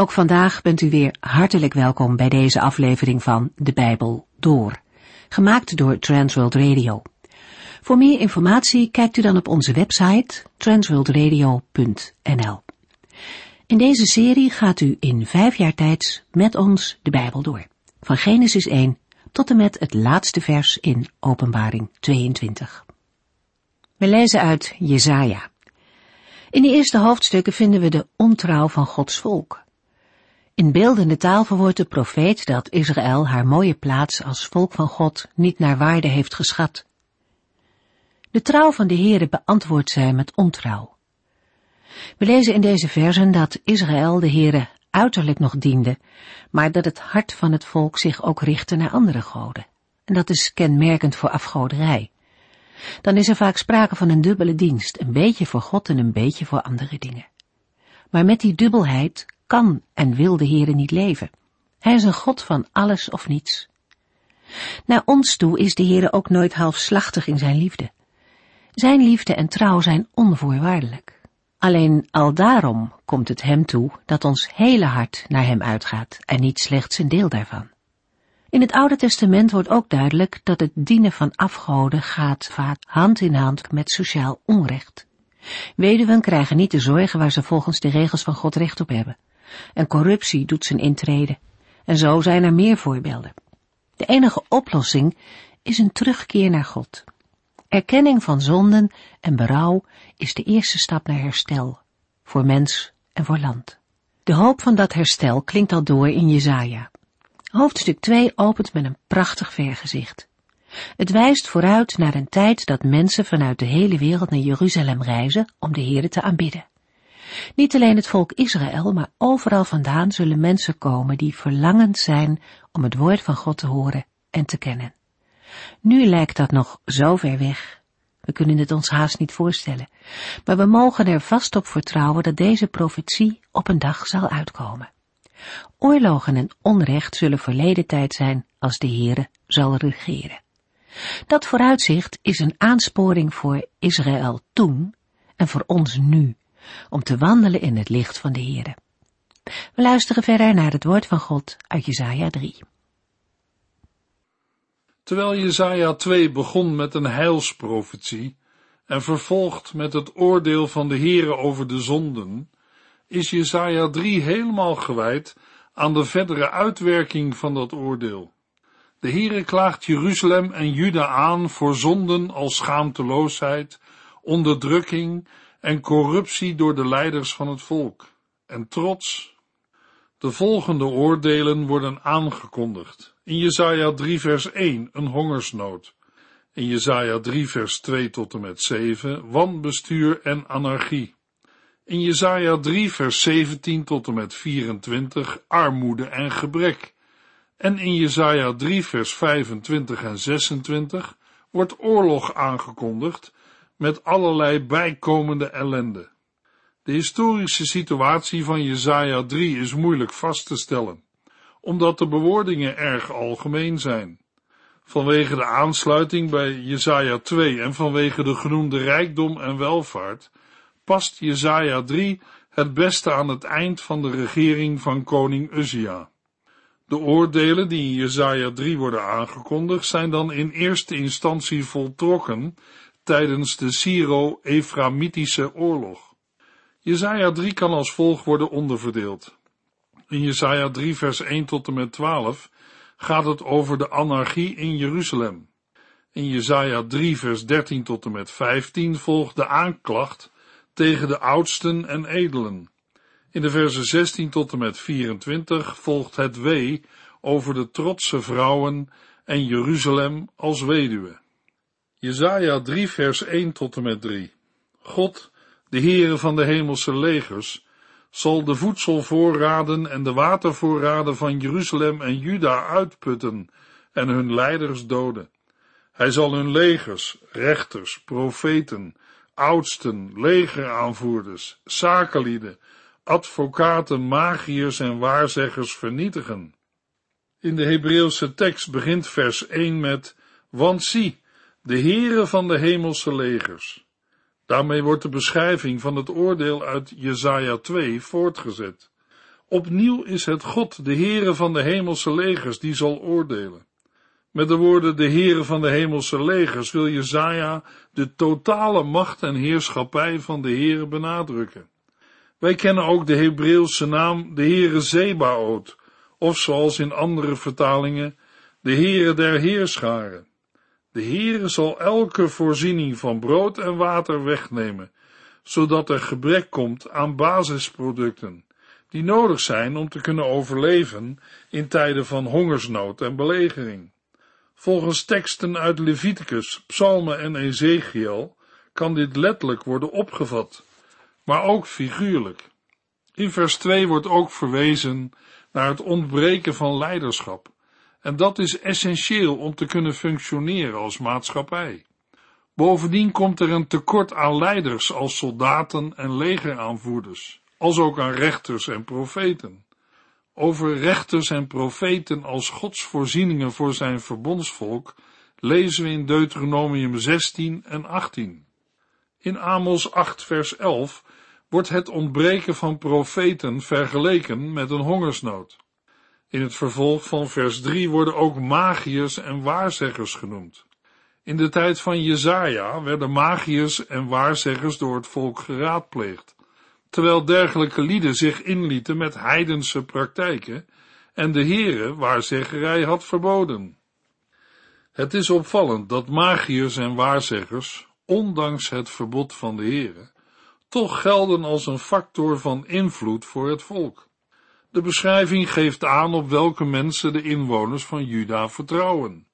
Ook vandaag bent u weer hartelijk welkom bij deze aflevering van De Bijbel Door, gemaakt door Transworld Radio. Voor meer informatie kijkt u dan op onze website transworldradio.nl. In deze serie gaat u in vijf jaar tijd met ons de Bijbel door, van Genesis 1 tot en met het laatste vers in Openbaring 22. We lezen uit Jesaja. In de eerste hoofdstukken vinden we de ontrouw van Gods volk. In beeldende taal verwoordt de profeet dat Israël haar mooie plaats als volk van God niet naar waarde heeft geschat. De trouw van de Heere beantwoordt zij met ontrouw. We lezen in deze versen dat Israël de Heere uiterlijk nog diende, maar dat het hart van het volk zich ook richtte naar andere goden. En dat is kenmerkend voor afgoderij. Dan is er vaak sprake van een dubbele dienst, een beetje voor God en een beetje voor andere dingen. Maar met die dubbelheid kan en wil de Heere niet leven. Hij is een God van alles of niets. Naar ons toe is de Heere ook nooit halfslachtig in zijn liefde. Zijn liefde en trouw zijn onvoorwaardelijk. Alleen al daarom komt het hem toe dat ons hele hart naar hem uitgaat en niet slechts een deel daarvan. In het Oude Testament wordt ook duidelijk dat het dienen van afgoden gaat vaak hand in hand met sociaal onrecht. Weduwen krijgen niet de zorgen waar ze volgens de regels van God recht op hebben. En corruptie doet zijn intrede. En zo zijn er meer voorbeelden. De enige oplossing is een terugkeer naar God. Erkenning van zonden en berouw is de eerste stap naar herstel, voor mens en voor land. De hoop van dat herstel klinkt al door in Jezaja. Hoofdstuk 2 opent met een prachtig vergezicht. Het wijst vooruit naar een tijd dat mensen vanuit de hele wereld naar Jeruzalem reizen om de Heere te aanbidden. Niet alleen het volk Israël, maar overal vandaan zullen mensen komen die verlangend zijn om het woord van God te horen en te kennen. Nu lijkt dat nog zo ver weg. We kunnen het ons haast niet voorstellen, maar we mogen er vast op vertrouwen dat deze profetie op een dag zal uitkomen. Oorlogen en onrecht zullen verleden tijd zijn als de Heere zal regeren. Dat vooruitzicht is een aansporing voor Israël toen en voor ons nu, om te wandelen in het licht van de Heere. We luisteren verder naar het woord van God uit Jesaja 3. Terwijl Jesaja 2 begon met een heilsprofetie en vervolgt met het oordeel van de Heere over de zonden, is Jesaja 3 helemaal gewijd aan de verdere uitwerking van dat oordeel. De Heere klaagt Jeruzalem en Juda aan voor zonden als schaamteloosheid, onderdrukking en corruptie door de leiders van het volk, en trots. De volgende oordelen worden aangekondigd. In Jesaja 3 vers 1 een hongersnood. In Jesaja 3 vers 2 tot en met 7 wanbestuur en anarchie. In Jesaja 3 vers 17 tot en met 24 armoede en gebrek. En in Jesaja 3 vers 25 en 26 wordt oorlog aangekondigd met allerlei bijkomende ellende. De historische situatie van Jesaja 3 is moeilijk vast te stellen, omdat de bewoordingen erg algemeen zijn. Vanwege de aansluiting bij Jesaja 2 en vanwege de genoemde rijkdom en welvaart past Jesaja 3 het beste aan het eind van de regering van koning Uzia. De oordelen die in Jesaja 3 worden aangekondigd zijn dan in eerste instantie voltrokken tijdens de Syro-Eframitische oorlog. Jesaja 3 kan als volgt worden onderverdeeld. In Jesaja 3 vers 1 tot en met 12 gaat het over de anarchie in Jeruzalem. In Jesaja 3 vers 13 tot en met 15 volgt de aanklacht tegen de oudsten en edelen. In de versen 16 tot en met 24 volgt het wee over de trotse vrouwen en Jeruzalem als weduwe. Jezaja 3 vers 1 tot en met 3. God, de Heere van de hemelse legers, zal de voedselvoorraden en de watervoorraden van Jeruzalem en Juda uitputten en hun leiders doden. Hij zal hun legers, rechters, profeten, oudsten, legeraanvoerders, zakenlieden, advocaten, magiërs en waarzeggers vernietigen. In de Hebreeuwse tekst begint vers 1 met, want zie, de Heere van de hemelse legers. Daarmee wordt de beschrijving van het oordeel uit Jesaja 2 voortgezet. Opnieuw is het God, de Heere van de hemelse legers, die zal oordelen. Met de woorden de Heere van de hemelse legers wil Jezaja de totale macht en heerschappij van de Heere benadrukken. Wij kennen ook de Hebreeuwse naam de Heere Zebaot, of zoals in andere vertalingen, de Heere der Heerscharen. De Heere zal elke voorziening van brood en water wegnemen, zodat er gebrek komt aan basisproducten, die nodig zijn om te kunnen overleven in tijden van hongersnood en belegering. Volgens teksten uit Leviticus, Psalmen en Ezekiel kan dit letterlijk worden opgevat, maar ook figuurlijk. In vers 2 wordt ook verwezen naar het ontbreken van leiderschap, en dat is essentieel om te kunnen functioneren als maatschappij. Bovendien komt er een tekort aan leiders als soldaten en legeraanvoerders, als ook aan rechters en profeten. Over rechters en profeten als Gods voorzieningen voor zijn verbondsvolk lezen we in Deuteronomium 16 en 18. In Amos 8 vers 11 wordt het ontbreken van profeten vergeleken met een hongersnood. In het vervolg van vers 3 worden ook magiërs en waarzeggers genoemd. In de tijd van Jezaja werden magiërs en waarzeggers door het volk geraadpleegd, terwijl dergelijke lieden zich inlieten met heidense praktijken en de Heere waarzeggerij had verboden. Het is opvallend dat magiërs en waarzeggers, ondanks het verbod van de Heere, toch gelden als een factor van invloed voor het volk. De beschrijving geeft aan op welke mensen de inwoners van Juda vertrouwen.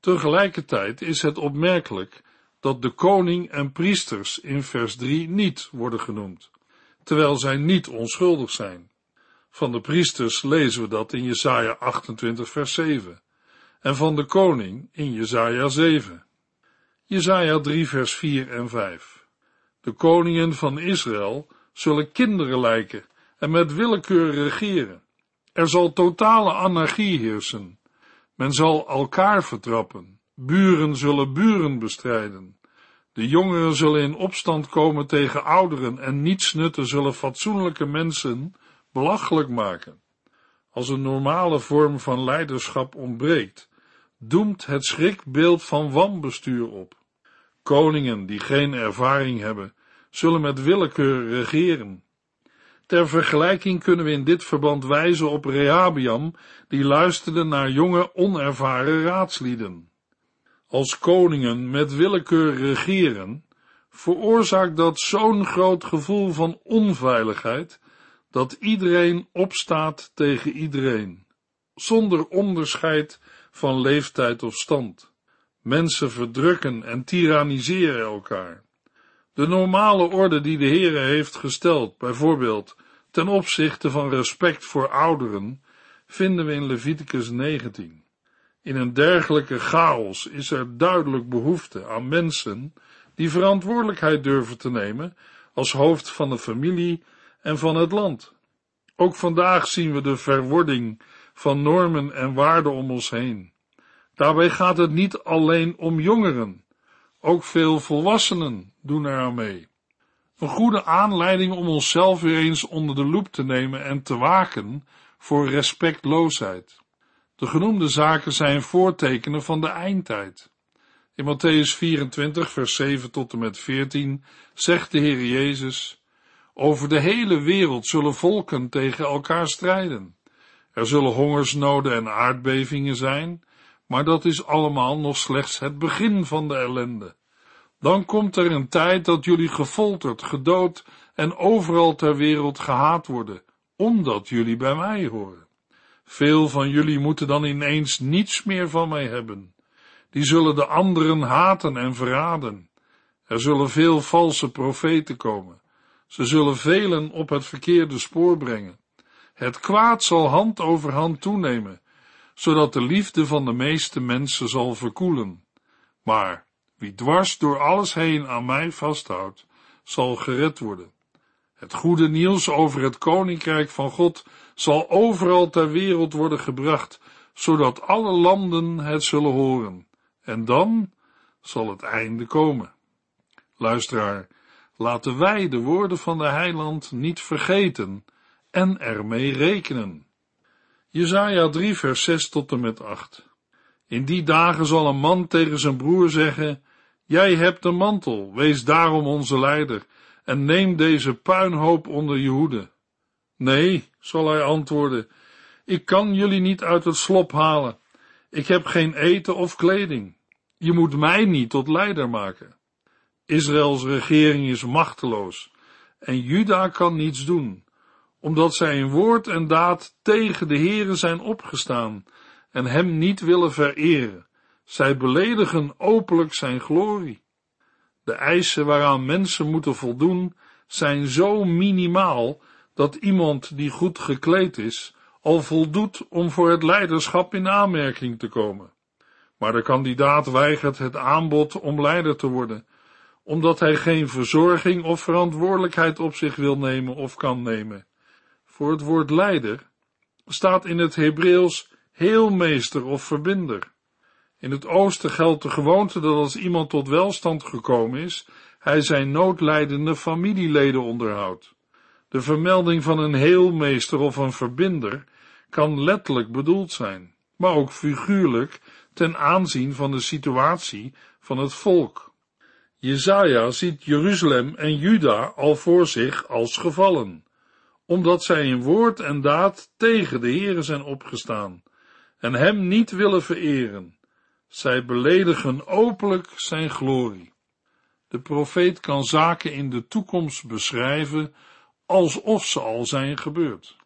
Tegelijkertijd is het opmerkelijk dat de koning en priesters in vers 3 niet worden genoemd, terwijl zij niet onschuldig zijn. Van de priesters lezen we dat in Jesaja 28 vers 7 en van de koning in Jesaja 7. Jesaja 3 vers 4 en 5. De koningen van Israël zullen kinderen lijken en met willekeur regeren. Er zal totale anarchie heersen. Men zal elkaar vertrappen. Buren zullen buren bestrijden. De jongeren zullen in opstand komen tegen ouderen en nietsnutten zullen fatsoenlijke mensen belachelijk maken. Als een normale vorm van leiderschap ontbreekt, doemt het schrikbeeld van wanbestuur op. Koningen die geen ervaring hebben, zullen met willekeur regeren. Ter vergelijking kunnen we in dit verband wijzen op Rehabiam, die luisterde naar jonge, onervaren raadslieden. Als koningen met willekeur regeren, veroorzaakt dat zo'n groot gevoel van onveiligheid, dat iedereen opstaat tegen iedereen, zonder onderscheid van leeftijd of stand. Mensen verdrukken en tyranniseren elkaar. De normale orde die de Heere heeft gesteld, bijvoorbeeld ten opzichte van respect voor ouderen, vinden we in Leviticus 19. In een dergelijke chaos is er duidelijk behoefte aan mensen die verantwoordelijkheid durven te nemen als hoofd van de familie en van het land. Ook vandaag zien we de verwording van normen en waarden om ons heen. Daarbij gaat het niet alleen om jongeren, ook veel volwassenen doen eraan mee. Een goede aanleiding om onszelf weer eens onder de loep te nemen en te waken voor respectloosheid. De genoemde zaken zijn voortekenen van de eindtijd. In Matthäus 24, vers 7 tot en met 14 zegt de Heer Jezus, over de hele wereld zullen volken tegen elkaar strijden. Er zullen hongersnoden en aardbevingen zijn, maar dat is allemaal nog slechts het begin van de ellende. Dan komt er een tijd dat jullie gefolterd, gedood en overal ter wereld gehaat worden, omdat jullie bij mij horen. Veel van jullie moeten dan ineens niets meer van mij hebben. Die zullen de anderen haten en verraden. Er zullen veel valse profeten komen. Ze zullen velen op het verkeerde spoor brengen. Het kwaad zal hand over hand toenemen, zodat de liefde van de meeste mensen zal verkoelen. Maar wie dwars door alles heen aan mij vasthoudt, zal gered worden. Het goede nieuws over het koninkrijk van God zal overal ter wereld worden gebracht, zodat alle landen het zullen horen. En dan zal het einde komen. Luisteraar, laten wij de woorden van de heiland niet vergeten en ermee rekenen. Jezaja 3 vers 6 tot en met 8. In die dagen zal een man tegen zijn broer zeggen, Jij hebt de mantel, wees daarom onze leider, en neem deze puinhoop onder je hoede. Nee, zal hij antwoorden, ik kan jullie niet uit het slop halen. Ik heb geen eten of kleding. Je moet mij niet tot leider maken. Israëls regering is machteloos en Juda kan niets doen, omdat zij in woord en daad tegen de Heere zijn opgestaan en hem niet willen vereren. Zij beledigen openlijk zijn glorie. De eisen waaraan mensen moeten voldoen zijn zo minimaal dat iemand die goed gekleed is al voldoet om voor het leiderschap in aanmerking te komen. Maar de kandidaat weigert het aanbod om leider te worden, omdat hij geen verzorging of verantwoordelijkheid op zich wil nemen of kan nemen. Voor het woord leider staat in het Hebreeuws heelmeester of verbinder. In het oosten geldt de gewoonte dat als iemand tot welstand gekomen is, hij zijn noodlijdende familieleden onderhoudt. De vermelding van een heelmeester of een verbinder kan letterlijk bedoeld zijn, maar ook figuurlijk ten aanzien van de situatie van het volk. Jezaja ziet Jeruzalem en Juda al voor zich als gevallen, omdat zij in woord en daad tegen de Heere zijn opgestaan en hem niet willen vereren. Zij beledigen openlijk zijn glorie. De profeet kan zaken in de toekomst beschrijven alsof ze al zijn gebeurd.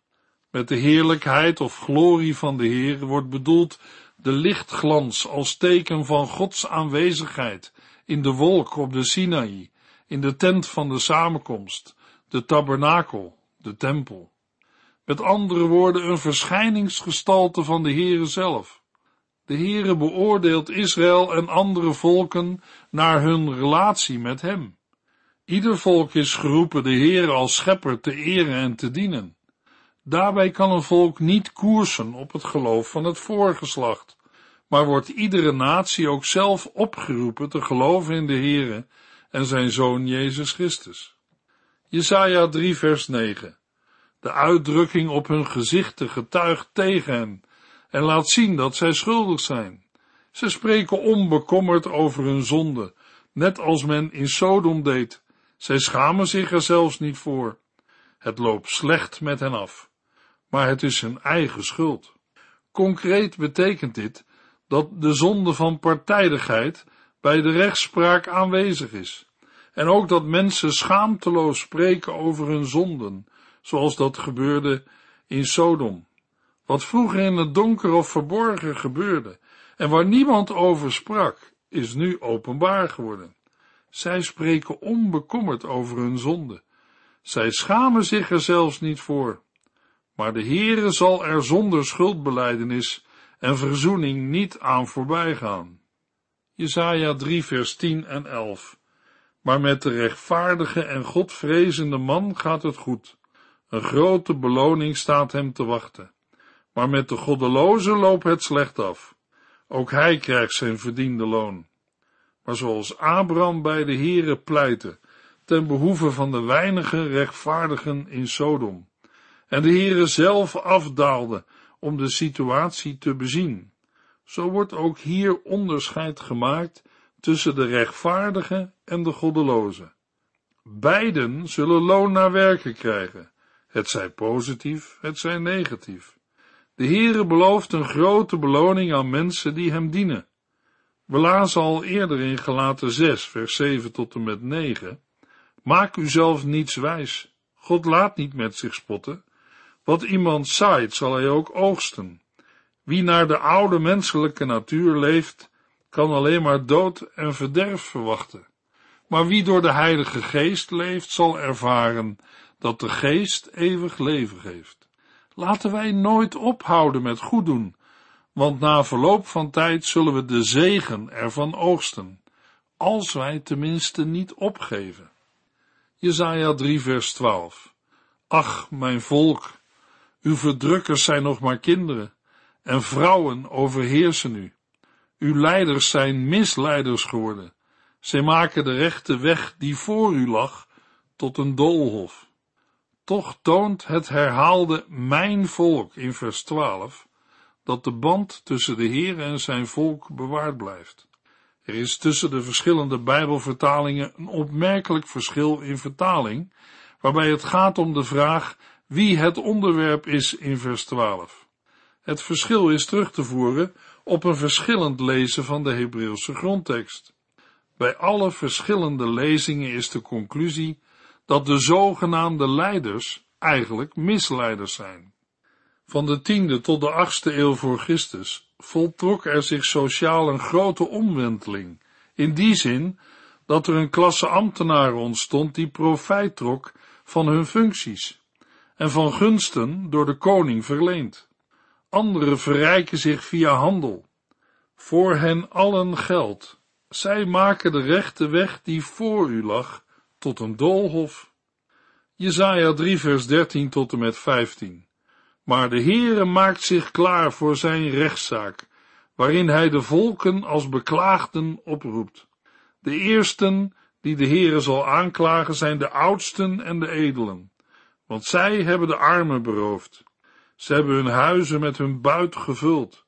Met de heerlijkheid of glorie van de Heer wordt bedoeld de lichtglans als teken van Gods aanwezigheid in de wolk op de Sinaï, in de tent van de samenkomst, de tabernakel, de tempel. Met andere woorden, een verschijningsgestalte van de Heere zelf. De Heere beoordeelt Israël en andere volken naar hun relatie met Hem. Ieder volk is geroepen de Heere als schepper te eren en te dienen. Daarbij kan een volk niet koersen op het geloof van het voorgeslacht, maar wordt iedere natie ook zelf opgeroepen te geloven in de Heere en zijn Zoon Jezus Christus. Jesaja 3 vers 9 De uitdrukking op hun gezichten getuigt tegen hen en laat zien dat zij schuldig zijn. Ze spreken onbekommerd over hun zonde, net als men in Sodom deed. Zij schamen zich er zelfs niet voor. Het loopt slecht met hen af maar het is hun eigen schuld. Concreet betekent dit dat de zonde van partijdigheid bij de rechtspraak aanwezig is, en ook dat mensen schaamteloos spreken over hun zonden, zoals dat gebeurde in Sodom. Wat vroeger in het donker of verborgen gebeurde, en waar niemand over sprak, is nu openbaar geworden. Zij spreken onbekommerd over hun zonde. Zij schamen zich er zelfs niet voor maar de Heere zal er zonder schuldbeleidenis en verzoening niet aan voorbij gaan. Jesaja 3 vers 10 en 11 Maar met de rechtvaardige en godvrezende man gaat het goed. Een grote beloning staat hem te wachten. Maar met de goddeloze loopt het slecht af. Ook hij krijgt zijn verdiende loon. Maar zoals Abraham bij de Heere pleitte, ten behoeve van de weinige rechtvaardigen in Sodom, en de Heere zelf afdaalde om de situatie te bezien. Zo wordt ook hier onderscheid gemaakt tussen de rechtvaardige en de goddeloze. Beiden zullen loon naar werken krijgen, het zij positief, het zij negatief. De Heere belooft een grote beloning aan mensen die hem dienen. We lazen al eerder in Gelaten 6, vers 7 tot en met 9. Maak uzelf niets wijs. God laat niet met zich spotten. Wat iemand zaait, zal hij ook oogsten. Wie naar de oude menselijke natuur leeft, kan alleen maar dood en verderf verwachten. Maar wie door de Heilige Geest leeft, zal ervaren dat de Geest eeuwig leven geeft. Laten wij nooit ophouden met goed doen, want na verloop van tijd zullen we de zegen ervan oogsten, als wij tenminste niet opgeven. Jesaja 3 vers 12 Ach, mijn volk, uw verdrukkers zijn nog maar kinderen, en vrouwen overheersen u. Uw leiders zijn misleiders geworden. Zij maken de rechte weg die voor u lag tot een doolhof. Toch toont het herhaalde mijn volk in vers 12 dat de band tussen de Heer en zijn volk bewaard blijft. Er is tussen de verschillende Bijbelvertalingen een opmerkelijk verschil in vertaling, waarbij het gaat om de vraag wie het onderwerp is in vers 12. Het verschil is terug te voeren op een verschillend lezen van de Hebreeuwse grondtekst. Bij alle verschillende lezingen is de conclusie dat de zogenaamde leiders eigenlijk misleiders zijn. Van de tiende tot de achtste eeuw voor Christus voltrok er zich sociaal een grote omwenteling, in die zin dat er een klasse ambtenaren ontstond die profijt trok van hun functies en van gunsten door de koning verleend. Anderen verrijken zich via handel. Voor hen allen geldt. Zij maken de rechte weg die voor u lag tot een doolhof. Jezaja 3 vers 13 tot en met 15. Maar de Heere maakt zich klaar voor zijn rechtszaak, waarin hij de volken als beklaagden oproept. De eersten die de Heere zal aanklagen zijn de oudsten en de edelen, want zij hebben de armen beroofd. Ze hebben hun huizen met hun buit gevuld.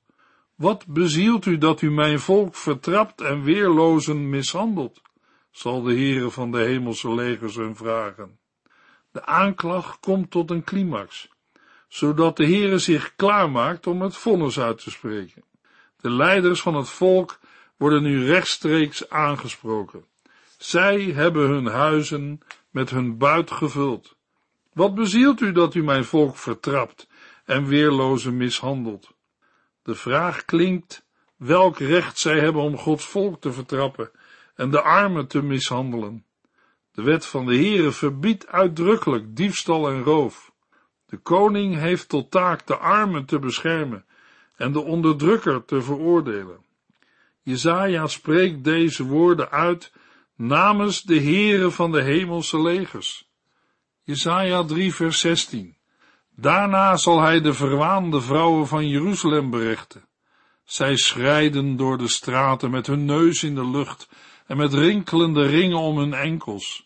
Wat bezielt u dat u mijn volk vertrapt en weerlozen mishandelt? Zal de Heere van de hemelse legers hun vragen. De aanklacht komt tot een climax, zodat de Heere zich klaarmaakt om het vonnis uit te spreken. De leiders van het volk worden nu rechtstreeks aangesproken. Zij hebben hun huizen met hun buit gevuld. Wat bezielt u dat u mijn volk vertrapt en weerlozen mishandelt? De vraag klinkt welk recht zij hebben om Gods volk te vertrappen en de armen te mishandelen. De wet van de Heere verbiedt uitdrukkelijk diefstal en roof. De koning heeft tot taak de armen te beschermen en de onderdrukker te veroordelen. Jezaja spreekt deze woorden uit namens de Heere van de hemelse legers. Jezaja 3 vers 16 Daarna zal hij de verwaande vrouwen van Jeruzalem berechten. Zij schrijden door de straten met hun neus in de lucht en met rinkelende ringen om hun enkels.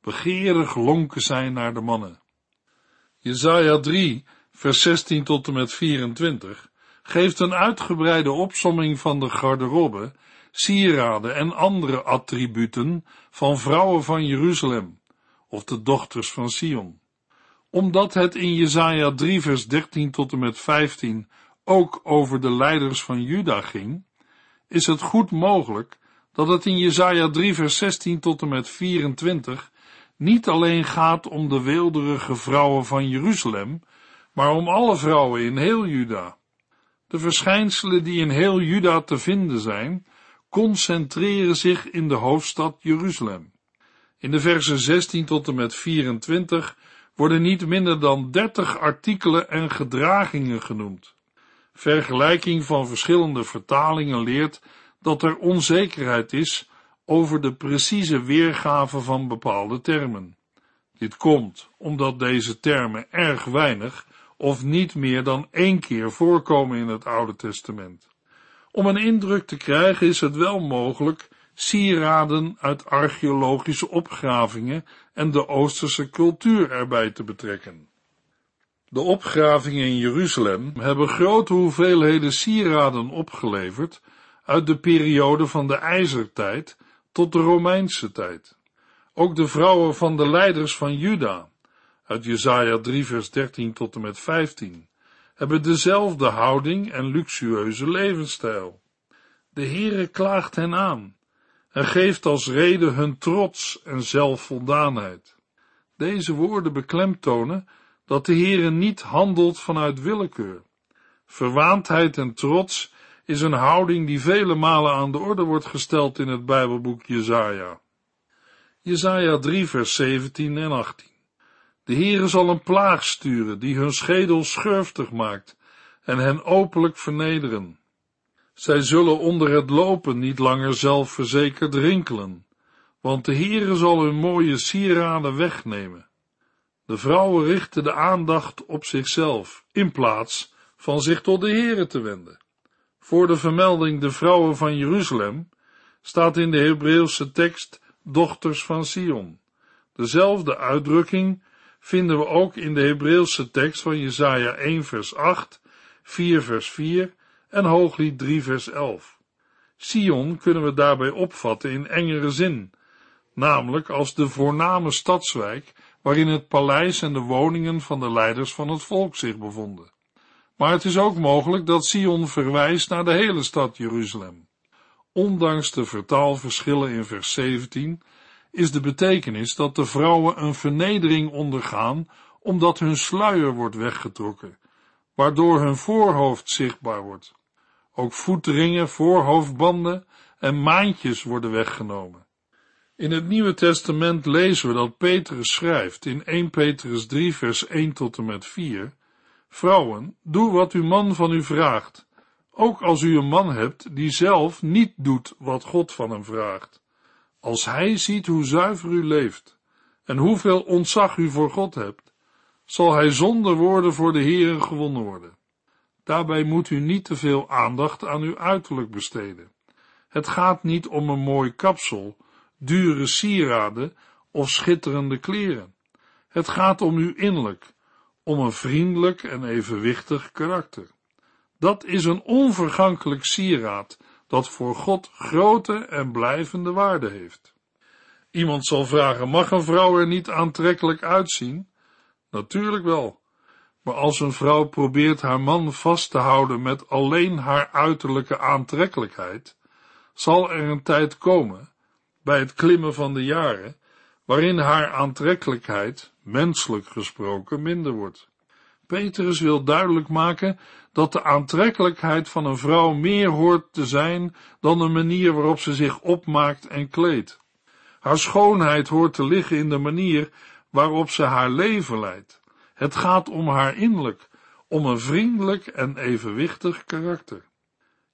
Begeerig lonken zij naar de mannen. Jezaja 3, vers 16 tot en met 24 geeft een uitgebreide opsomming van de garderobe, sieraden en andere attributen van vrouwen van Jeruzalem, of de dochters van Sion. Omdat het in Jezaja 3 vers 13 tot en met 15 ook over de leiders van Juda ging, is het goed mogelijk dat het in Jesaja 3 vers 16 tot en met 24 niet alleen gaat om de weelderige vrouwen van Jeruzalem, maar om alle vrouwen in heel Juda. De verschijnselen die in heel Juda te vinden zijn, concentreren zich in de hoofdstad Jeruzalem. In de versen 16 tot en met 24 worden niet minder dan 30 artikelen en gedragingen genoemd. Vergelijking van verschillende vertalingen leert dat er onzekerheid is over de precieze weergave van bepaalde termen. Dit komt omdat deze termen erg weinig of niet meer dan één keer voorkomen in het Oude Testament. Om een indruk te krijgen is het wel mogelijk sieraden uit archeologische opgravingen en de Oosterse cultuur erbij te betrekken. De opgravingen in Jeruzalem hebben grote hoeveelheden sieraden opgeleverd uit de periode van de ijzertijd tot de Romeinse tijd. Ook de vrouwen van de leiders van Juda, uit Jesaja 3 vers 13 tot en met 15, hebben dezelfde houding en luxueuze levensstijl. De Heere klaagt hen aan en geeft als reden hun trots en zelfvoldaanheid. Deze woorden beklemtonen dat de Heere niet handelt vanuit willekeur. Verwaandheid en trots is een houding die vele malen aan de orde wordt gesteld in het Bijbelboek Jezaja. Jezaja 3 vers 17 en 18. De Heere zal een plaag sturen die hun schedel schurftig maakt en hen openlijk vernederen. Zij zullen onder het lopen niet langer zelfverzekerd rinkelen, want de Heere zal hun mooie sieraden wegnemen. De vrouwen richten de aandacht op zichzelf, in plaats van zich tot de Heere te wenden. Voor de vermelding de vrouwen van Jeruzalem staat in de Hebreeuwse tekst dochters van Sion. Dezelfde uitdrukking vinden we ook in de Hebreeuwse tekst van Jesaja 1 vers 8, 4 vers 4 en Hooglied 3 vers 11. Sion kunnen we daarbij opvatten in engere zin, namelijk als de voorname stadswijk waarin het paleis en de woningen van de leiders van het volk zich bevonden. Maar het is ook mogelijk dat Sion verwijst naar de hele stad Jeruzalem. Ondanks de vertaalverschillen in vers 17 is de betekenis dat de vrouwen een vernedering ondergaan omdat hun sluier wordt weggetrokken, waardoor hun voorhoofd zichtbaar wordt. Ook voetringen, voorhoofdbanden en maantjes worden weggenomen. In het Nieuwe Testament lezen we dat Petrus schrijft in 1 Petrus 3 vers 1 tot en met 4 Vrouwen, doe wat uw man van u vraagt, ook als u een man hebt die zelf niet doet wat God van hem vraagt. Als hij ziet hoe zuiver u leeft en hoeveel ontzag u voor God hebt, zal hij zonder woorden voor de Heeren gewonnen worden. Daarbij moet u niet te veel aandacht aan uw uiterlijk besteden. Het gaat niet om een mooi kapsel, dure sieraden of schitterende kleren. Het gaat om uw innerlijk, om een vriendelijk en evenwichtig karakter. Dat is een onvergankelijk sieraad dat voor God grote en blijvende waarde heeft. Iemand zal vragen, mag een vrouw er niet aantrekkelijk uitzien? Natuurlijk wel. Maar als een vrouw probeert haar man vast te houden met alleen haar uiterlijke aantrekkelijkheid, zal er een tijd komen, bij het klimmen van de jaren, waarin haar aantrekkelijkheid, menselijk gesproken, minder wordt. Petrus wil duidelijk maken dat de aantrekkelijkheid van een vrouw meer hoort te zijn dan de manier waarop ze zich opmaakt en kleedt. Haar schoonheid hoort te liggen in de manier waarop ze haar leven leidt. Het gaat om haar innerlijk, om een vriendelijk en evenwichtig karakter.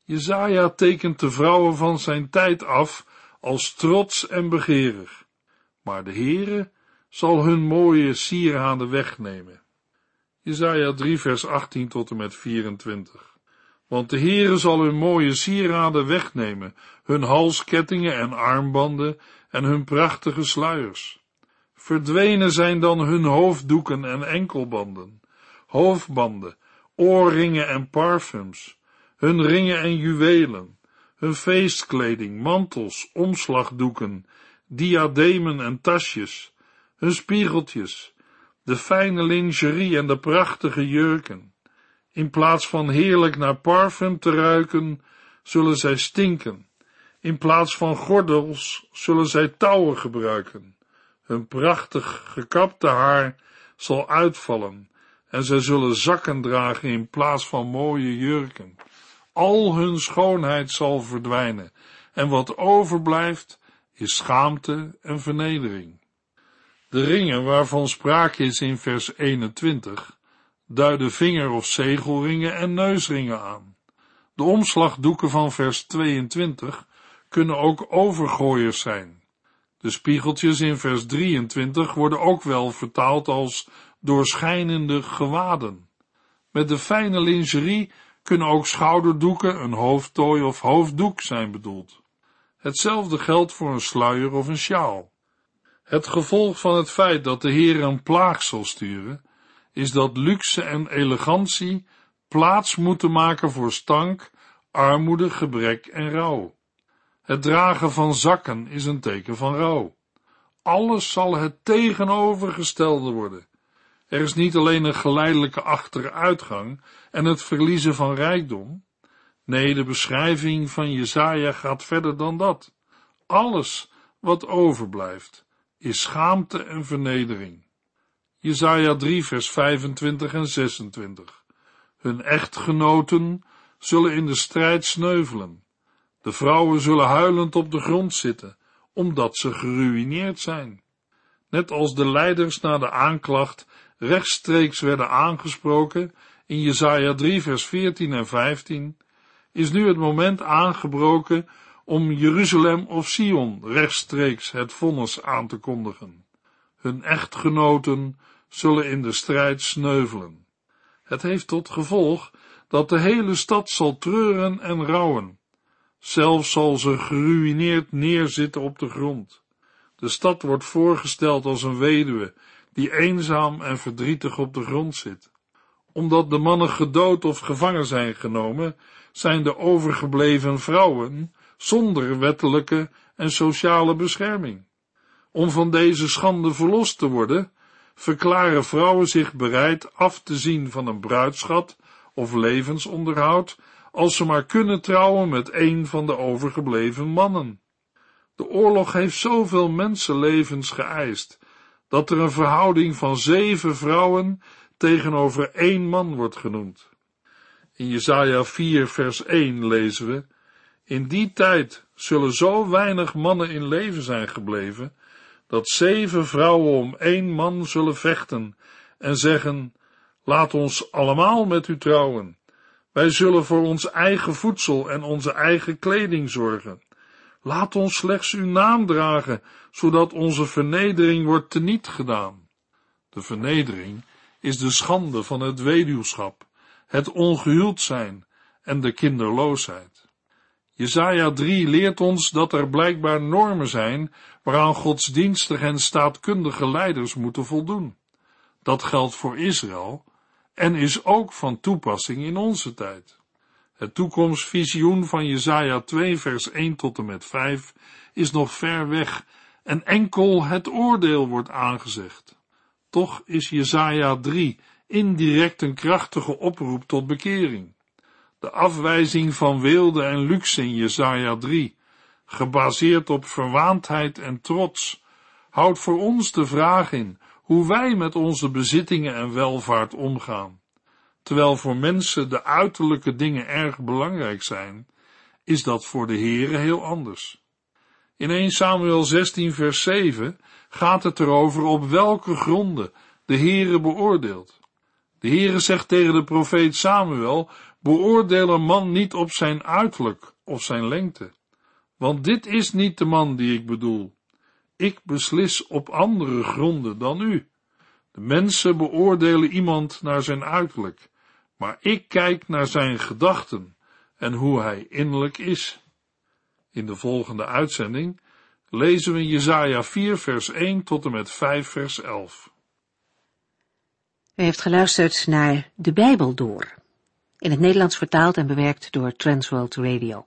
Jezaja tekent de vrouwen van zijn tijd af als trots en begeerig, maar de Heere zal hun mooie sieraden wegnemen. Jezaja 3 vers 18 tot en met 24. Want de Heere zal hun mooie sieraden wegnemen, hun halskettingen en armbanden en hun prachtige sluiers. Verdwenen zijn dan hun hoofddoeken en enkelbanden, hoofdbanden, oorringen en parfums, hun ringen en juwelen, hun feestkleding, mantels, omslagdoeken, diademen en tasjes, hun spiegeltjes, de fijne lingerie en de prachtige jurken. In plaats van heerlijk naar parfum te ruiken, zullen zij stinken. In plaats van gordels zullen zij touwen gebruiken. Hun prachtig gekapte haar zal uitvallen en zij zullen zakken dragen in plaats van mooie jurken. Al hun schoonheid zal verdwijnen en wat overblijft is schaamte en vernedering. De ringen waarvan sprake is in vers 21 duiden vinger- of zegelringen en neusringen aan. De omslagdoeken van vers 22 kunnen ook overgooiers zijn. De spiegeltjes in vers 23 worden ook wel vertaald als doorschijnende gewaden. Met de fijne lingerie kunnen ook schouderdoeken, een hoofdtooi of hoofddoek zijn bedoeld. Hetzelfde geldt voor een sluier of een sjaal. Het gevolg van het feit dat de Heer een plaag zal sturen, is dat luxe en elegantie plaats moeten maken voor stank, armoede, gebrek en rouw. Het dragen van zakken is een teken van rouw. Alles zal het tegenovergestelde worden. Er is niet alleen een geleidelijke achteruitgang en het verliezen van rijkdom. Nee, de beschrijving van Jezaja gaat verder dan dat. Alles wat overblijft, is schaamte en vernedering. Jesaja 3 vers 25 en 26. Hun echtgenoten zullen in de strijd sneuvelen. De vrouwen zullen huilend op de grond zitten, omdat ze geruïneerd zijn. Net als de leiders na de aanklacht rechtstreeks werden aangesproken in Jesaja 3 vers 14 en 15, is nu het moment aangebroken om Jeruzalem of Sion rechtstreeks het vonnis aan te kondigen. Hun echtgenoten zullen in de strijd sneuvelen. Het heeft tot gevolg dat de hele stad zal treuren en rouwen. Zelfs zal ze geruineerd neerzitten op de grond. De stad wordt voorgesteld als een weduwe die eenzaam en verdrietig op de grond zit. Omdat de mannen gedood of gevangen zijn genomen, zijn de overgebleven vrouwen zonder wettelijke en sociale bescherming. Om van deze schande verlost te worden, verklaren vrouwen zich bereid af te zien van een bruidschat of levensonderhoud, als ze maar kunnen trouwen met een van de overgebleven mannen. De oorlog heeft zoveel mensenlevens geëist, dat er een verhouding van zeven vrouwen tegenover één man wordt genoemd. In Jesaja 4 vers 1 lezen we, In die tijd zullen zo weinig mannen in leven zijn gebleven, dat zeven vrouwen om één man zullen vechten en zeggen, laat ons allemaal met u trouwen. Wij zullen voor ons eigen voedsel en onze eigen kleding zorgen. Laat ons slechts uw naam dragen, zodat onze vernedering wordt teniet gedaan. De vernedering is de schande van het weduwschap, het ongehuwd zijn en de kinderloosheid. Jesaja 3 leert ons dat er blijkbaar normen zijn waaraan godsdienstige en staatkundige leiders moeten voldoen. Dat geldt voor Israël en is ook van toepassing in onze tijd. Het toekomstvisioen van Jesaja 2 vers 1 tot en met 5 is nog ver weg en enkel het oordeel wordt aangezegd. Toch is Jesaja 3 indirect een krachtige oproep tot bekering. De afwijzing van weelde en luxe in Jesaja 3, gebaseerd op verwaandheid en trots, houdt voor ons de vraag in hoe wij met onze bezittingen en welvaart omgaan. Terwijl voor mensen de uiterlijke dingen erg belangrijk zijn, is dat voor de Heere heel anders. In 1 Samuel 16 vers 7 gaat het erover op welke gronden de Heere beoordeelt. De Heere zegt tegen de profeet Samuel, beoordeel een man niet op zijn uiterlijk of zijn lengte, want dit is niet de man die ik bedoel. Ik beslis op andere gronden dan u. De mensen beoordelen iemand naar zijn uiterlijk, maar ik kijk naar zijn gedachten en hoe hij innerlijk is. In de volgende uitzending lezen we Jesaja 4 vers 1 tot en met 5 vers 11. U heeft geluisterd naar De Bijbel Door, in het Nederlands vertaald en bewerkt door Transworld Radio.